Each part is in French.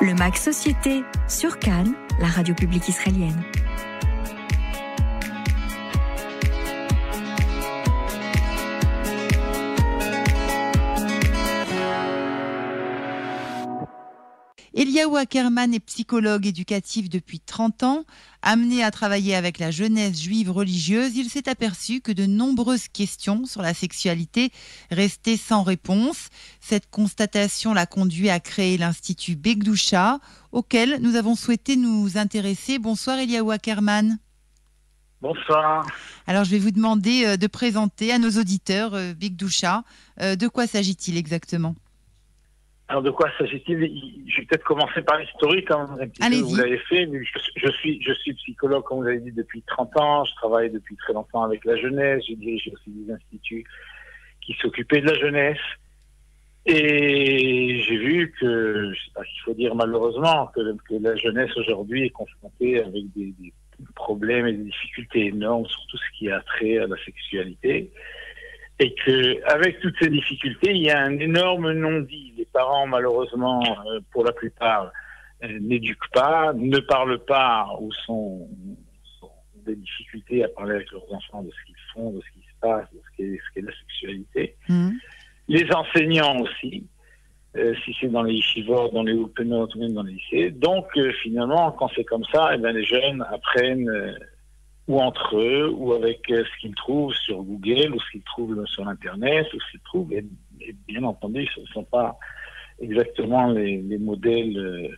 Le MAC Société sur Cannes, la radio publique israélienne. Eliaou Ackerman est psychologue éducatif depuis 30 ans. Amené à travailler avec la jeunesse juive religieuse, il s'est aperçu que de nombreuses questions sur la sexualité restaient sans réponse. Cette constatation l'a conduit à créer l'Institut Begdoucha, auquel nous avons souhaité nous intéresser. Bonsoir Eliaou Ackerman. Bonsoir. Alors je vais vous demander euh, de présenter à nos auditeurs euh, Begdoucha. Euh, de quoi s'agit-il exactement? Alors de quoi s'agit-il Je vais peut-être commencer par l'historique, hein, vous l'avez fait. je, suis, je suis psychologue, comme vous avez dit, depuis 30 ans. Je travaille depuis très longtemps avec la jeunesse. J'ai dirigé aussi des instituts qui s'occupaient de la jeunesse. Et j'ai vu que, je sais pas qu'il faut dire malheureusement, que, la jeunesse aujourd'hui est confrontée avec des, des, problèmes et des difficultés énormes sur tout ce qui a trait à la sexualité et que avec toutes ces difficultés, il y a un énorme non-dit. Les parents, malheureusement, euh, pour la plupart, euh, n'éduquent pas, ne parlent pas ou sont, sont, des difficultés à parler avec leurs enfants de ce qu'ils font, de ce qui se passe, de ce qu'est, ce la sexualité. Mmh. Les enseignants aussi, euh, si c'est dans les yeshivot, dans les openot ou même dans les lycées. Donc, finalement, quand c'est comme ça, eh bien, les jeunes apprennent ou entre eux, ou avec euh, ce qu'ils trouvent sur Google, ou ce qu'ils trouvent sur Internet, ou ce qu'ils trouvent. Et, bien entendu, ce ne sont pas exactement les, les modèles, euh,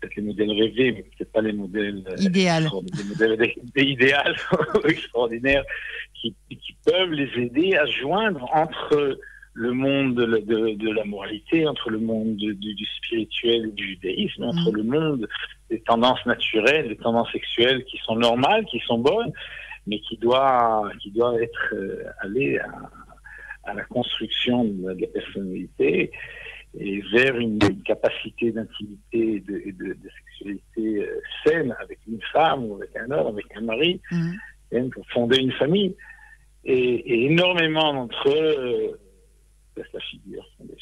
peut-être les modèles rêvés, mais peut-être pas les modèles euh, idéal. les modèles idéal, extraordinaires, qui, qui, peuvent les aider à joindre entre le monde de, de, de, la moralité, entre le monde du, du, spirituel et du judaïsme, entre mm. le monde des tendances naturelles, des tendances sexuelles qui sont normales, qui sont bonnes, mais qui doivent, qui doivent être euh, allées à, à, la construction de la, personnalité et vers une, capacité d'intimité et de, de, de, sexualité euh, saine avec une femme ou avec un homme, avec un mari, mm. pour fonder une famille. Et, et énormément d'entre eux euh, la figure sont, des,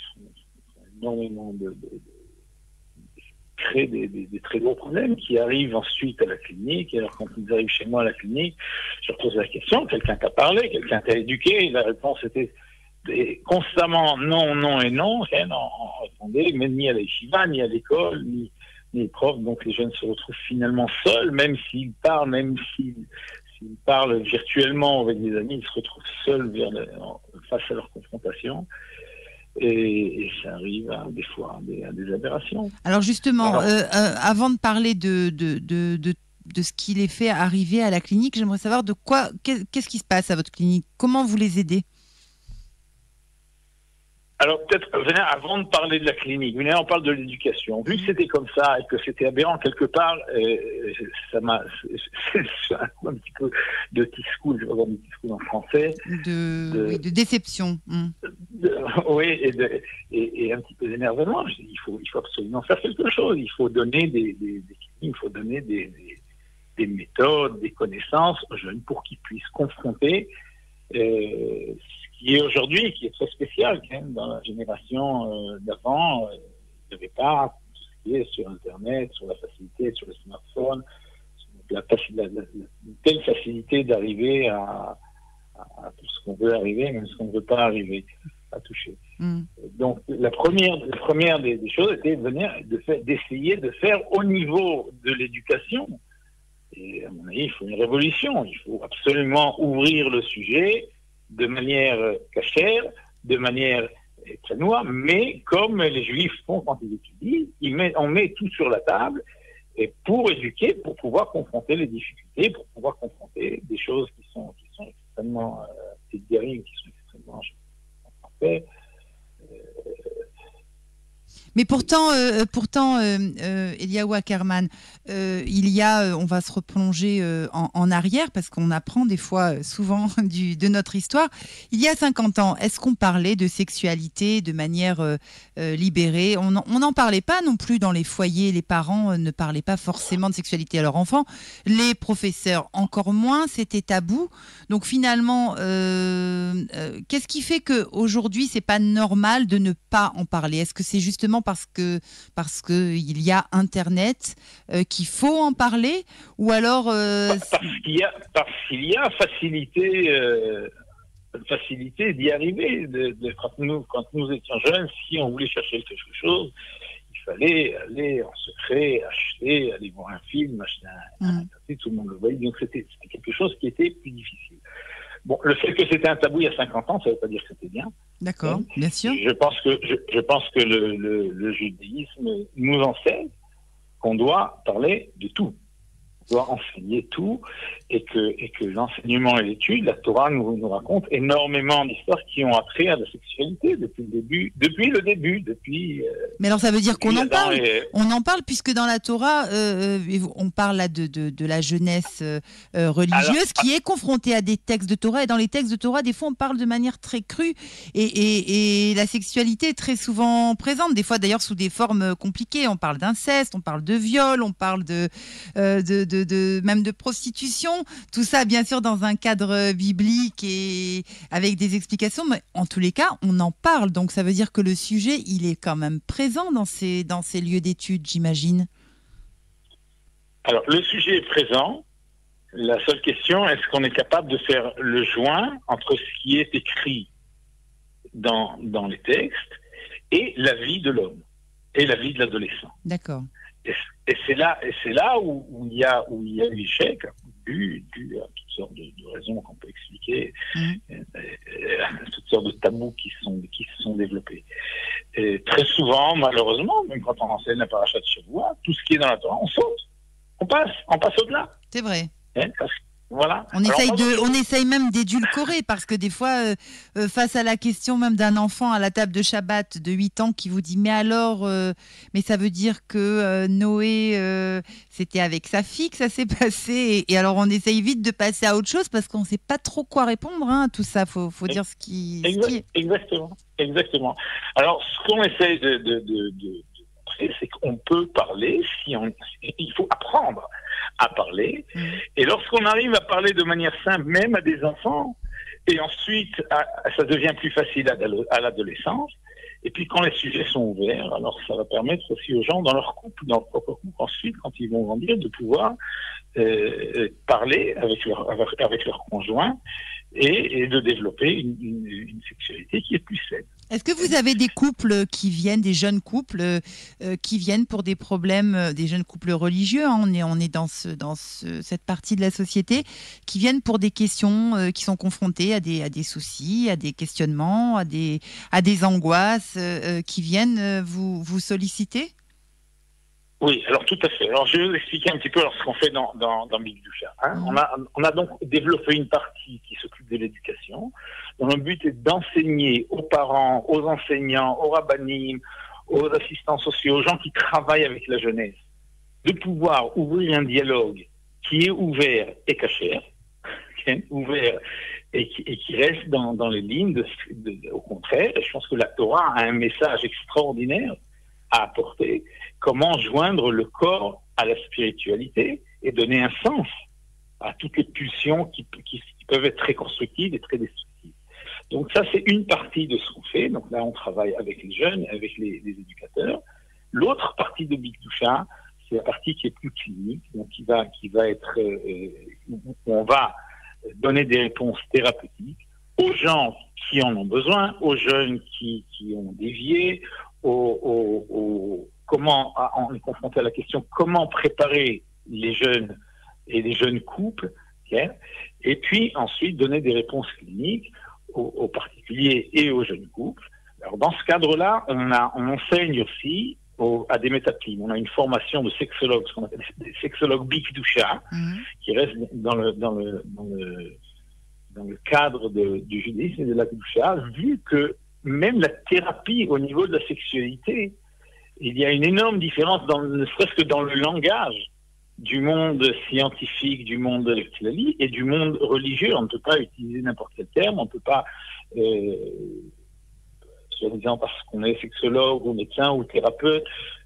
énormément de, de, créent des, très gros problèmes qui arrivent ensuite à la clinique. Et alors, quand ils arrivent chez moi à la clinique, je repose la question quelqu'un t'a parlé, quelqu'un t'a éduqué? La réponse était constamment non, non et non. Et non on répondait, mais ni à l'échiva, ni à l'école, ni, ni les profs. Donc, les jeunes se retrouvent finalement seuls, même s'ils parlent, même s'ils s'ils parlent virtuellement avec des amis, ils se retrouvent seuls face à leur confrontation. Et, ça arrive à, des fois à des, aberrations. Alors justement, euh, euh, avant de parler de, de, de, de ce qui les fait arriver à la clinique, j'aimerais savoir de quoi, qu'est-ce qui se passe à votre clinique? Comment vous les aidez? Alors peut-être, avant de parler de la clinique, on parle de l'éducation. Vu que c'était comme ça et que c'était aberrant quelque part, euh, ça m'a, c'est un petit peu de school, je vais dire school en français. De, de, déception. Hmm. oui, et, et, et, un petit peu d'énervement. Il faut, il faut absolument faire quelque chose. Il faut donner des, des, des il faut donner des, des, méthodes, des connaissances aux jeunes pour qu'ils puissent confronter euh, qui est aujourd'hui, qui est très spécial quand même dans la génération euh, d'avant. Euh, il n'y avait pas tout ce qui est sur Internet, sur la facilité, sur le smartphone, la, la, une telle facilité d'arriver à, à, tout ce qu'on veut arriver, même ce qu'on ne veut pas arriver à toucher. Mm. Donc la première, la première des, des, choses était de venir, de d'essayer de faire au niveau de l'éducation. Et à mon avis, il faut une révolution. Il faut absolument ouvrir le sujet, de manière cachère, de manière très noire, mais comme les juifs font quand ils étudient, on met tout sur la table et pour éduquer, pour pouvoir confronter les difficultés, pour pouvoir confronter des choses qui sont, extrêmement euh, qui sont extrêmement euh, mais pourtant, euh, pourtant euh, euh, Eliaou Ackerman, il y a, on va se replonger en, arrière parce qu'on apprend des fois souvent du, de notre histoire. Il y a 50 ans, est-ce qu'on parlait de sexualité de manière libérée On n'en parlait pas non plus dans les foyers. Les parents ne parlaient pas forcément de sexualité à leurs enfants. Les professeurs encore moins. C'était tabou. Donc finalement, qu'est-ce qui fait qu'aujourd'hui, c'est pas normal de ne pas en parler? Est-ce que c'est justement parce que parce que il y a Internet qu'il faut en parler? Ou alors qu'il parce qu'il y a facilité facilité d'y arriver. De, quand, nous, quand nous étions jeunes, si on voulait chercher quelque chose, il fallait aller en secret, acheter, aller voir un film, acheter un, mm. tout le monde le voyait. Donc c'était quelque chose qui était plus difficile. Bon, le fait que c'était un tabou il y a 50 ans, ça ne veut pas dire que c'était bien. D'accord, bien sûr. Je pense que, je, je pense que le, le, le judaïsme nous enseigne qu'on doit parler de tout doit enseigner tout et que, et que l'enseignement et l'étude, la Torah nous, nous raconte énormément d'histoires qui ont attrait à la sexualité depuis le début, depuis le début, depuis. Euh, Mais alors ça veut dire qu'on en parle. On en parle puisque dans la Torah, euh, euh, on parle là de, de, de la jeunesse religieuse qui est confrontée à des textes de Torah et dans les textes de Torah, des fois on parle de manière très crue et, et, et la sexualité est très souvent présente, des fois d'ailleurs sous des formes compliquées. On parle d'inceste, on parle de viol, on parle de, de de, même de prostitution. Tout ça, bien sûr, dans un cadre biblique et avec des explications. Mais en tous les cas, on en parle. Donc, ça veut dire que le sujet, il est quand même présent dans ces, dans ces lieux d'études, j'imagine. Alors, le sujet est présent. La seule question, est-ce qu'on est capable de faire le joint entre ce qui est écrit dans, dans les textes et la vie de l'homme et la vie de l'adolescent? D'accord. Et c'est là, et c'est là où, il y a où il y a eu échec, dû, dû à toutes sortes de, raisons qu'on peut expliquer, mmh. toutes sortes de tabous qui sont qui se sont développés. Et très souvent, malheureusement, même quand on enseigne la paracha de Shavua, tout ce qui est dans la Torah, on saute, on passe, on passe au-delà. C'est vrai. On, essaye de, on essaye même d'édulcorer parce que des fois, euh, euh, face à la question même d'un enfant à la table de Shabbat de 8 ans qui vous dit Mais alors, euh, mais ça veut dire que Noé, c'était avec sa fille que ça s'est passé. Et, alors, on essaye vite de passer à autre chose parce qu'on ne sait pas trop quoi répondre hein, à tout ça. Il faut, faut, dire ce qui, Exactement. Exactement. Alors, ce qu'on essaye de, de, de c'est qu'on peut parler si on, il faut apprendre à parler. Mm. Et lorsqu'on arrive à parler de manière simple, même à des enfants, et ensuite ça devient plus facile à, l'adolescence. Et puis quand les sujets sont ouverts, alors ça va permettre aussi aux gens dans leur couple, dans leur propre couple, ensuite, quand ils vont grandir, de pouvoir euh, parler avec leur, avec leur conjoint et, de développer une, une, sexualité qui est plus saine. Est-ce que vous avez des couples qui viennent, des jeunes couples euh, qui viennent pour des problèmes, euh, des jeunes couples religieux, hein, on est, dans, ce, dans ce, cette partie de la société, qui viennent pour des questions, euh, qui sont confrontés à des, soucis, à des questionnements, à des, angoisses, qui viennent vous solliciter? Oui, alors tout à fait. Alors je vais vous expliquer un petit peu ce qu'on fait dans, dans, Big hein. mhm. on, a, on a donc développé une partie qui s'occupe de l'éducation, dont le but est d'enseigner aux parents, aux enseignants, aux rabbinim, aux assistants sociaux, aux gens qui travaillent avec la jeunesse, de pouvoir ouvrir un dialogue qui est ouvert et caché, ouvert et qui, et qui, reste dans, dans les lignes de, au contraire. Je pense que la Torah a un message extraordinaire à apporter comment joindre le corps à la spiritualité et donner un sens à toutes les pulsions qui, peuvent être très constructives et très destructives. Donc ça, c'est une partie de ce qu'on fait. Donc là, on travaille avec les jeunes, avec les, éducateurs. L'autre partie de Big Doucha, c'est la partie qui est plus clinique, donc qui va, qui va être, euh, où on va donner des réponses thérapeutiques aux gens qui en ont besoin, aux jeunes qui, qui ont dévié, aux, comment, on est confronté à la question comment préparer les jeunes et les jeunes couples, et puis ensuite donner des réponses cliniques aux, particuliers et aux jeunes couples. Alors dans ce cadre-là, on, a, on enseigne aussi à des métapimes. On a une formation de sexologue, ce qu'on appelle des sexologues mhm. qui reste dans le, dans le, dans le, dans le cadre du judaïsme et de la Doucha, vu que même la thérapie au niveau de la sexualité il y a une énorme différence, dans, ne serait-ce que dans le langage du monde scientifique, du monde de et du monde religieux. On ne peut pas utiliser n'importe quel terme, on ne peut pas, euh, soi-disant parce qu'on est sexologue ou médecin ou thérapeute,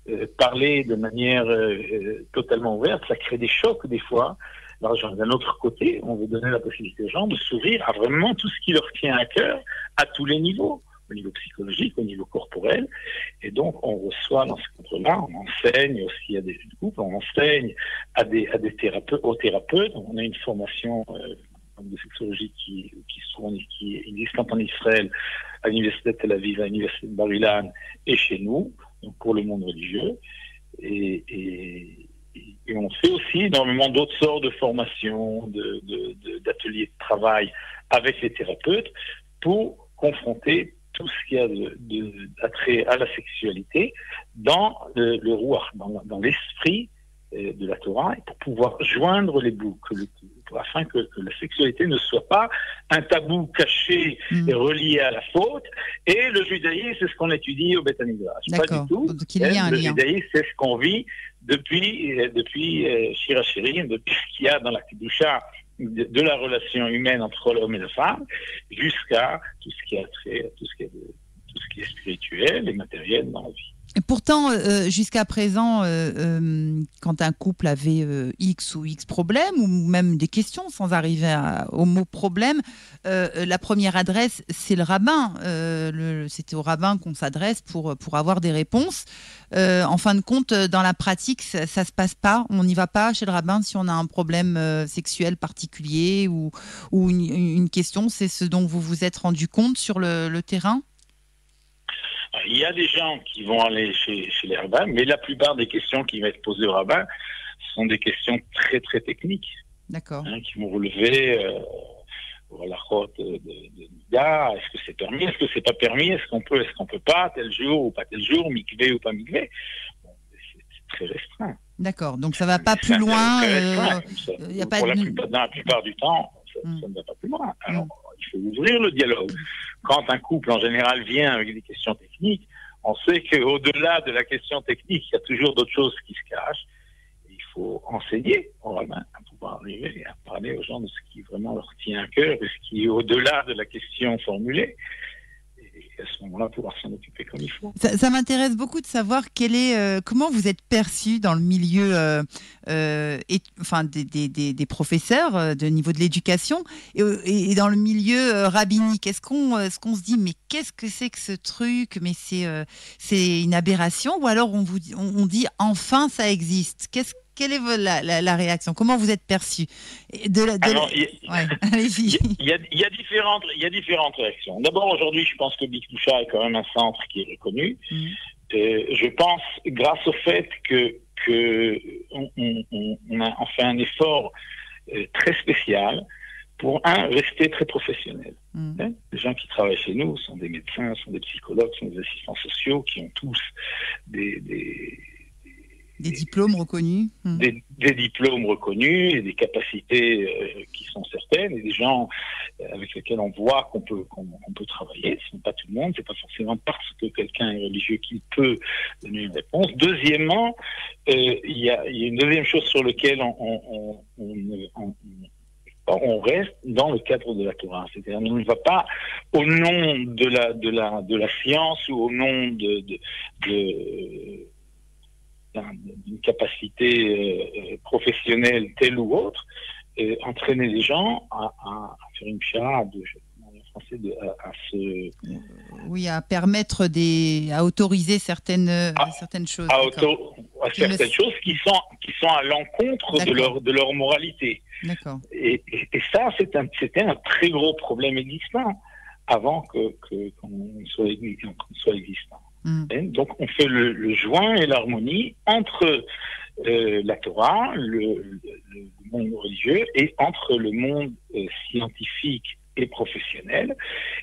euh, parler de manière euh, totalement ouverte. Ça crée des chocs des fois. Alors, d'un autre côté, on veut donner la possibilité aux gens de s'ouvrir à vraiment tout ce qui leur tient à cœur à tous les niveaux au niveau psychologique, au niveau corporel. Et donc, on reçoit dans ce cadre-là, on enseigne aussi à des couples, on enseigne à des, thérapeutes, aux thérapeutes. On a une formation euh, de sexologie qui, qui, existe en Israël, à l'Université de Tel Aviv, à l'Université de Barilan et chez nous, donc pour le monde religieux. Et, on fait aussi énormément d'autres sortes de formations, d'ateliers de travail avec les thérapeutes pour confronter tout ce qui a d'attrait à la sexualité dans le, le dans, dans l'esprit euh, de la Torah, et pour pouvoir joindre les boucles, afin que, que, la sexualité ne soit pas un tabou caché et mm. relié à la faute. Et le judaïsme, c'est ce qu'on étudie au Beth Pas du tout. Il y a un le lien. judaïsme, c'est ce qu'on vit depuis, euh, depuis euh, Shirachirim, depuis ce qu'il y a dans la Kedusha de, la relation humaine entre l'homme et la femme, jusqu'à tout ce qui a trait, tout ce qui est, tout ce qui est spirituel et matériel dans la vie. Pourtant, euh, jusqu'à présent, euh, euh, quand un couple avait euh, X ou X problèmes, ou même des questions sans arriver au mot problème, euh, la première adresse, c'est le rabbin. C'était au rabbin qu'on s'adresse pour, pour avoir des réponses. en fin de compte, dans la pratique, ça, ça se passe pas. On n'y va pas chez le rabbin si on a un problème sexuel particulier ou, une, question. C'est ce dont vous vous êtes rendu compte sur le terrain? Il y a des gens qui vont aller chez, chez les rabbins, mais la plupart des questions qui vont être posées au rabbin sont des questions très très techniques. D'accord. Hein, qui vont relever euh, la route de, de, de Est-ce que c'est permis Est-ce que c'est pas permis Est-ce qu'on peut Est-ce qu'on peut pas Tel jour ou pas tel jour Mikvé ou pas mikvé bon, C'est très restreint. D'accord. Donc ça va pas plus loin. Euh, y a pas de... la plupart, dans la plupart du temps, ça, ça, ne va pas plus loin. Alors. Il faut ouvrir le dialogue quand un couple en général vient avec des questions techniques, on sait qu'au-delà de la question technique, il y a toujours d'autres choses qui se cachent. Il faut enseigner à pouvoir arriver à parler aux gens de ce qui vraiment leur tient à cœur, de ce qui est au-delà de la question formulée à ce moment-là pouvoir s'en occuper comme il faut. Ça, m'intéresse beaucoup de savoir quel est, euh, comment vous êtes perçu dans le milieu euh, euh, enfin, des, des, des, professeurs de niveau de l'éducation et, dans le milieu rabbinique. Est-ce qu'on est qu'on se dit mais qu'est-ce que c'est que ce truc? Mais c'est c'est une aberration? Ou alors on vous on, dit enfin ça existe? Quelle est la, la, la, réaction? Comment vous êtes perçu? De la, de Alors, il, ouais, y a, il, y a, différentes, il y a différentes réactions. D'abord, aujourd'hui, je pense que Big Toucha est quand même un centre qui est reconnu. Mmh. Euh, je pense, grâce au fait que, que on, on, on, a fait un effort euh, très spécial pour un rester très professionnel. Mmh. Hein les gens qui travaillent chez nous sont des médecins, sont des psychologues, sont des assistants sociaux qui ont tous des, des des diplômes reconnus hmm. des, des, diplômes reconnus et des capacités euh, qui sont certaines et des gens euh, avec lesquels on voit qu'on peut, qu'on qu peut travailler. Ce n'est pas tout le monde, c'est pas forcément parce que quelqu'un est religieux qu'il peut donner une réponse. Deuxièmement, euh, il y, a, y, a, une deuxième chose sur laquelle on, on, on, on reste dans le cadre de la Torah. C'est-à-dire, on ne va pas au nom de la, de la, de la science ou au nom de, de, de d'une capacité euh, professionnelle telle ou autre, euh, entraîner les gens à, à, faire une charade, de, à, à, se... Oui, à permettre des... à autoriser certaines, à, certaines choses. À, auto, à certaines le... choses qui sont, qui sont à l'encontre de leur, de leur moralité. D'accord. Et, et, et, ça, c'était un, un très gros problème existant avant que, que, qu'on soit, qu soit existant. Mm. Donc on fait le, le joint et l'harmonie entre euh, la Torah, le, monde religieux, et entre le monde euh, scientifique et professionnel,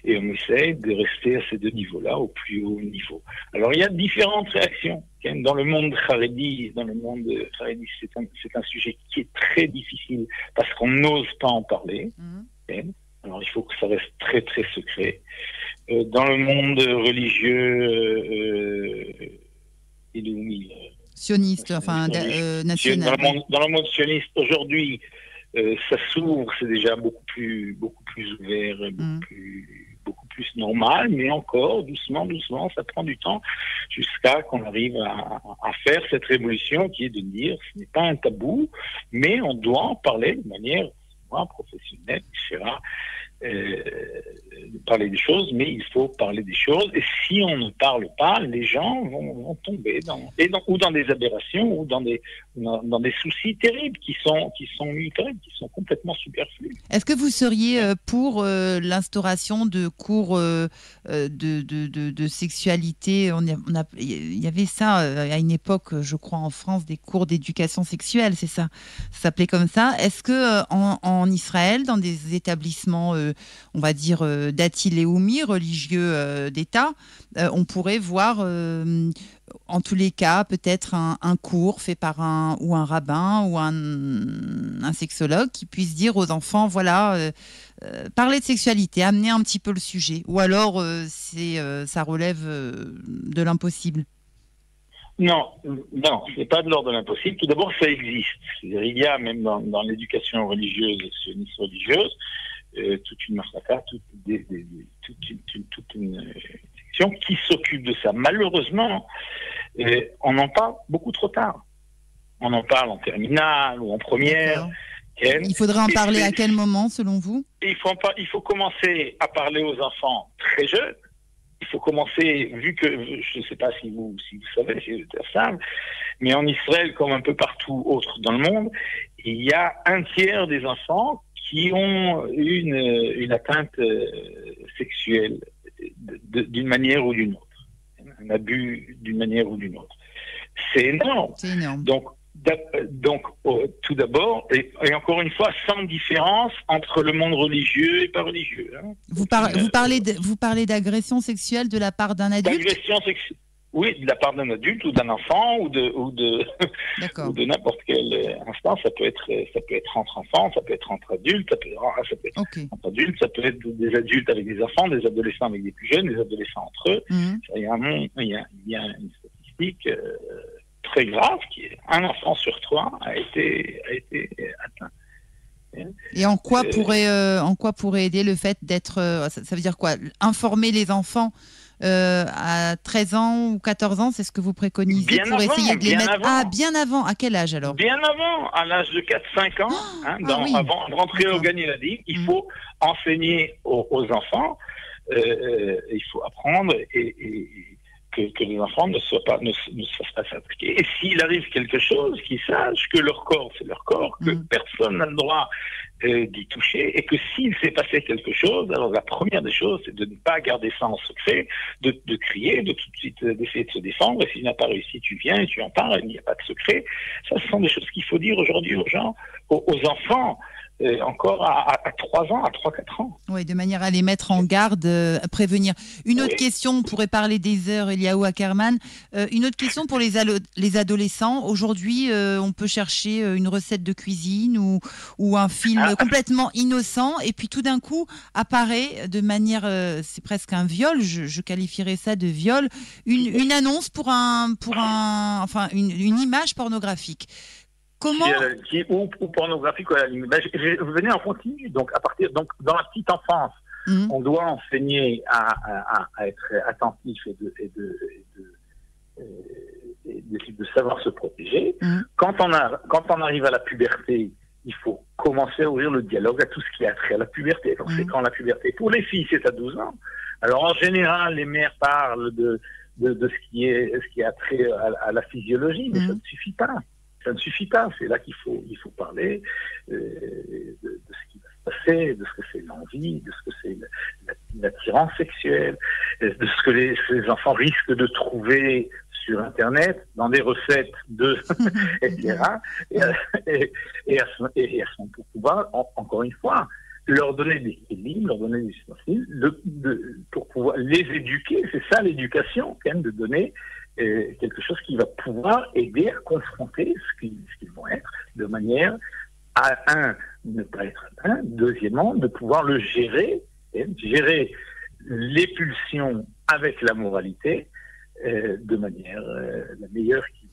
et on essaie de rester à ces deux niveaux-là, au plus haut niveau. Alors il y a différentes réactions. Dans le monde Haredi, dans le monde Haredi, c'est un, un, sujet qui est très difficile parce qu'on n'ose pas en parler. Mm. Alors il faut que ça reste très très secret. Euh, dans le monde religieux euh, euh, sioniste, enfin euh, national. Dans le monde, dans le monde sioniste aujourd'hui, euh, ça s'ouvre, c'est déjà beaucoup plus beaucoup plus ouvert, beaucoup, mm. plus, beaucoup plus normal, mais encore doucement, doucement, ça prend du temps jusqu'à qu'on arrive à, à, faire cette révolution qui est de dire ce n'est pas un tabou, mais on doit en parler de manière professionnelle, etc euh, parler des choses, mais il faut parler des choses. Et si on ne parle pas, les gens vont, tomber dans, ou dans des aberrations ou dans des, dans, des soucis terribles qui sont, qui sont qui sont complètement superflus. Est-ce que vous seriez euh, pour euh, l'instauration de cours de, de, de, de, sexualité on, a, Il y avait ça à une époque, je crois, en France, des cours d'éducation sexuelle, c'est ça? Ça s'appelait comme ça. Est-ce que en, en, Israël, dans des établissements, on va dire, d'Atiléoumi, religieux euh, d'État, euh, on pourrait voir, euh, en tous les cas, peut-être un, cours fait par un ou un rabbin ou un, sexologue qui puisse dire aux enfants, voilà, parler de sexualité, amener un petit peu le sujet, ou alors c'est ça relève de l'impossible. Non, non, ce n'est pas de l'ordre de l'impossible. Tout d'abord, ça existe. Il y a même dans, dans l'éducation religieuse, sioniste religieuse, euh, toute une massacre, toute, une, euh, section qui s'occupe de ça. Malheureusement, euh, on en parle beaucoup trop tard. On en parle en terminale ou en première. Il faudrait en parler à quel moment, selon vous? Il faut, il faut commencer à parler aux enfants très jeunes. Il faut commencer, vu que, je ne sais pas si vous, si vous savez, mais en Israël, comme un peu partout autre dans le monde, il y a un tiers des enfants qui ont une, une atteinte euh, sexuelle d'une manière ou d'une autre, un abus d'une manière ou d'une autre. C'est énorme. énorme. Donc, donc tout d'abord, et, encore une fois, sans différence entre le monde religieux et pas religieux. Hein. Vous, vous parlez vous parlez d'agression sexuelle de la part d'un adulte? D'agression sexuelle oui, de la part d'un adulte ou d'un enfant ou de ou de de n'importe quel instant. Ça peut être ça peut être entre enfants, ça peut être entre adultes, ça peut, être entre adultes, ça peut être des adultes avec des enfants, des adolescents avec des plus jeunes, des adolescents entre eux. Mhm. il, y a un, il, y a, il, y a une statistique euh, très grave qui est un enfant sur trois a été a été atteint. Et en quoi euh, pourrait euh, en quoi pourrait aider le fait d'être ça, ça, veut dire quoi? Informer les enfants euh, à 13 ans ou 14 ans, c'est ce que vous préconisez pour essayer de les mettre Ah, bien avant. À quel âge alors? Bien avant, à l'âge de 4-5 ans, hein, ah avant de rentrer au Gagné la il mm. faut enseigner aux, enfants, euh, euh, il faut apprendre et, que, les enfants ne soient pas ne, soient pas s'appliquer. Et s'il arrive quelque chose, qu'ils sachent que leur corps c'est leur corps, que mm. personne n'a le droit euh, d'y toucher, et que s'il s'est passé quelque chose, alors la première des choses, c'est de ne pas garder ça en secret, de, de crier, de tout de suite euh, d'essayer de se défendre, et s'il n'a pas réussi, tu viens et tu en parles, il n'y a pas de secret. Ça, ce sont des choses qu'il faut dire aujourd'hui aux gens, aux, aux enfants encore à, à, 3 ans, à 3-4 ans. Oui, de manière à les mettre en garde, euh, à prévenir. Une autre question, on pourrait parler des heures, Eliaou Ackerman. Euh, une autre question pour les, les adolescents. Aujourd'hui, euh, on peut chercher une recette de cuisine ou, ou un film ah. complètement innocent, et puis tout d'un coup apparaît de manière, c'est presque un viol, je, je, qualifierais ça de viol, une, une annonce pour un, pour un, enfin une, une image pornographique. Comment qui, ou, pornographique ou à la limite. Ben, je, venais en continu. Donc, à partir, donc, dans la petite enfance, mhm. on doit enseigner à, à, être attentif et de, et de, et de, de, savoir se protéger. Mhm. Quand, on a, quand on arrive à la puberté, il faut commencer à ouvrir le dialogue à tout ce qui a trait à la puberté. Donc, c'est mhm. quand la puberté. Pour les filles, c'est à 12 ans. Alors, en général, les mères parlent de, de, de ce, qui est, ce qui a trait à, la physiologie, mais ça ne suffit pas ça ne suffit pas. C'est là qu'il faut, il faut parler euh, de, ce qui va se passer, de ce que c'est l'envie, de ce que c'est l'attirance sexuelle, de ce que les, enfants risquent de trouver sur Internet, dans des recettes de, etc. Et, et, et, à ce, et, à ce pour pouvoir, encore une fois, leur donner des livres, leur donner des ustensiles, de, pour pouvoir les éduquer. C'est ça l'éducation, quand même, de donner quelque chose qui va pouvoir aider à confronter ce qu'ils vont être de manière à, un, ne pas être atteint, deuxièmement, de pouvoir le gérer, gérer les pulsions avec la moralité euh, de manière euh, la meilleure qui.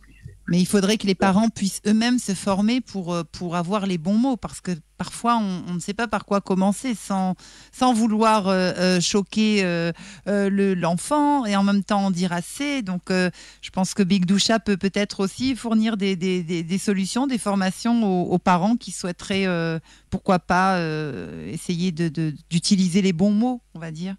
Mais il faudrait que les parents puissent eux-mêmes se former pour, euh, pour avoir les bons mots, parce que parfois on, ne sait pas par quoi commencer sans, sans vouloir euh, euh, choquer l'enfant et en même temps en dire assez. Donc je pense que Big Doucha peut peut-être aussi fournir des, des, des, solutions, des formations aux, parents qui souhaiteraient, pourquoi pas, essayer d'utiliser de, les bons mots, on va dire.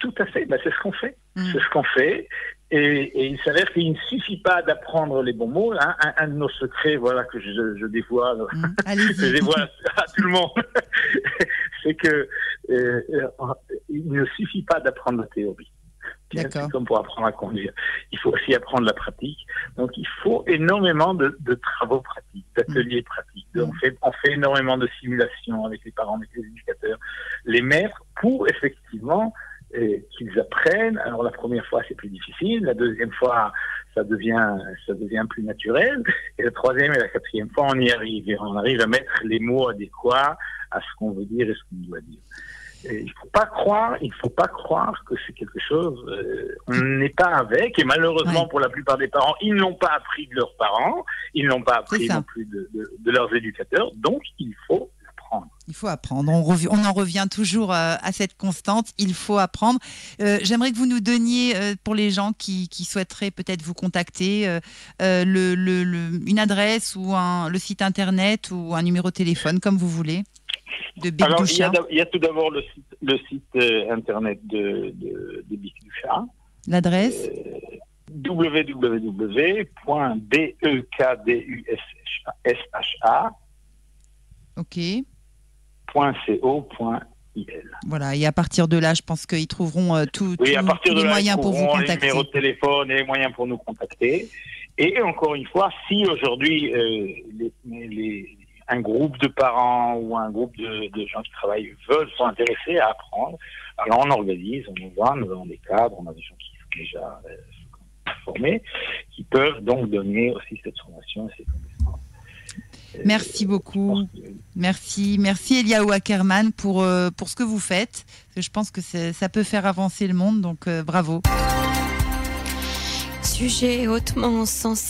Tout à fait, bah, c'est ce qu'on fait. Mm. C'est ce qu'on fait. Et, il s'avère qu'il ne suffit pas d'apprendre les bons mots. Hein. Un, de nos secrets, voilà, que je, je dévoile, mm. je dévoile à tout le monde, c'est que euh, il ne suffit pas d'apprendre la théorie. C'est comme pour apprendre à conduire. Il faut aussi apprendre la pratique. Donc, il faut énormément de, travaux pratiques, d'ateliers pratiques. on, fait, on fait énormément de simulations avec les parents, avec les éducateurs, les maîtres, pour effectivement qu'ils apprennent. Alors la première fois c'est plus difficile, la deuxième fois ça devient ça devient plus naturel, et la troisième et la quatrième fois on y arrive, et on arrive à mettre les mots adéquats à ce qu'on veut dire et ce qu'on doit dire. Et il faut pas croire, il faut pas croire que c'est quelque chose. Euh, on n'est pas avec, et malheureusement pour la plupart des parents, ils n'ont pas appris de leurs parents, ils n'ont pas appris non plus de, de leurs éducateurs. Donc il faut il faut apprendre. On, en revient toujours euh, à cette constante. Il faut apprendre. Euh, j'aimerais que vous nous donniez, euh, pour les gens qui, souhaiteraient peut-être vous contacter, une adresse ou le site internet ou un numéro de téléphone, comme vous voulez. De Big Alors, il, y a, tout d'abord le site, internet de, de, Big L'adresse www.bekdusha. Ok. .co.il. Voilà, et à partir de là, je pense qu'ils trouveront euh, tout, oui, à partir tous de les moyens pour vous contacter. Les numéros de téléphone et les moyens pour nous contacter. Et encore une fois, si aujourd'hui euh, un groupe de parents ou un groupe de, gens qui travaillent veulent, sont intéressés à apprendre, alors on organise, on nous voit, nous avons des cadres, on a des gens qui sont déjà euh, formés, qui peuvent donc donner aussi cette formation et cette connaissances. Merci beaucoup. Merci, merci Eliaou Ackerman pour, euh, pour ce que vous faites. Je pense que ça peut faire avancer le monde, donc euh, bravo. Sujet hautement sensible.